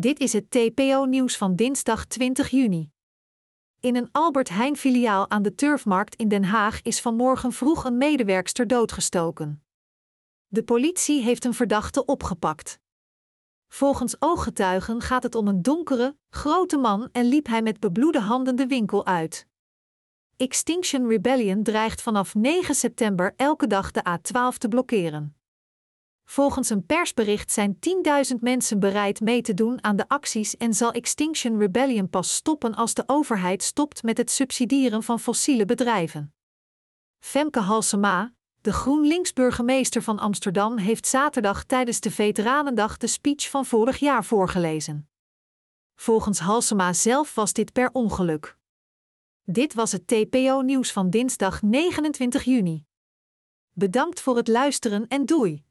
Dit is het TPO-nieuws van dinsdag 20 juni. In een Albert Heijn filiaal aan de Turfmarkt in Den Haag is vanmorgen vroeg een medewerkster doodgestoken. De politie heeft een verdachte opgepakt. Volgens ooggetuigen gaat het om een donkere, grote man en liep hij met bebloede handen de winkel uit. Extinction Rebellion dreigt vanaf 9 september elke dag de A12 te blokkeren. Volgens een persbericht zijn 10.000 mensen bereid mee te doen aan de acties en zal Extinction Rebellion pas stoppen als de overheid stopt met het subsidiëren van fossiele bedrijven. Femke Halsema, de GroenLinks-burgemeester van Amsterdam, heeft zaterdag tijdens de Veteranendag de speech van vorig jaar voorgelezen. Volgens Halsema zelf was dit per ongeluk. Dit was het TPO-nieuws van dinsdag 29 juni. Bedankt voor het luisteren en doei!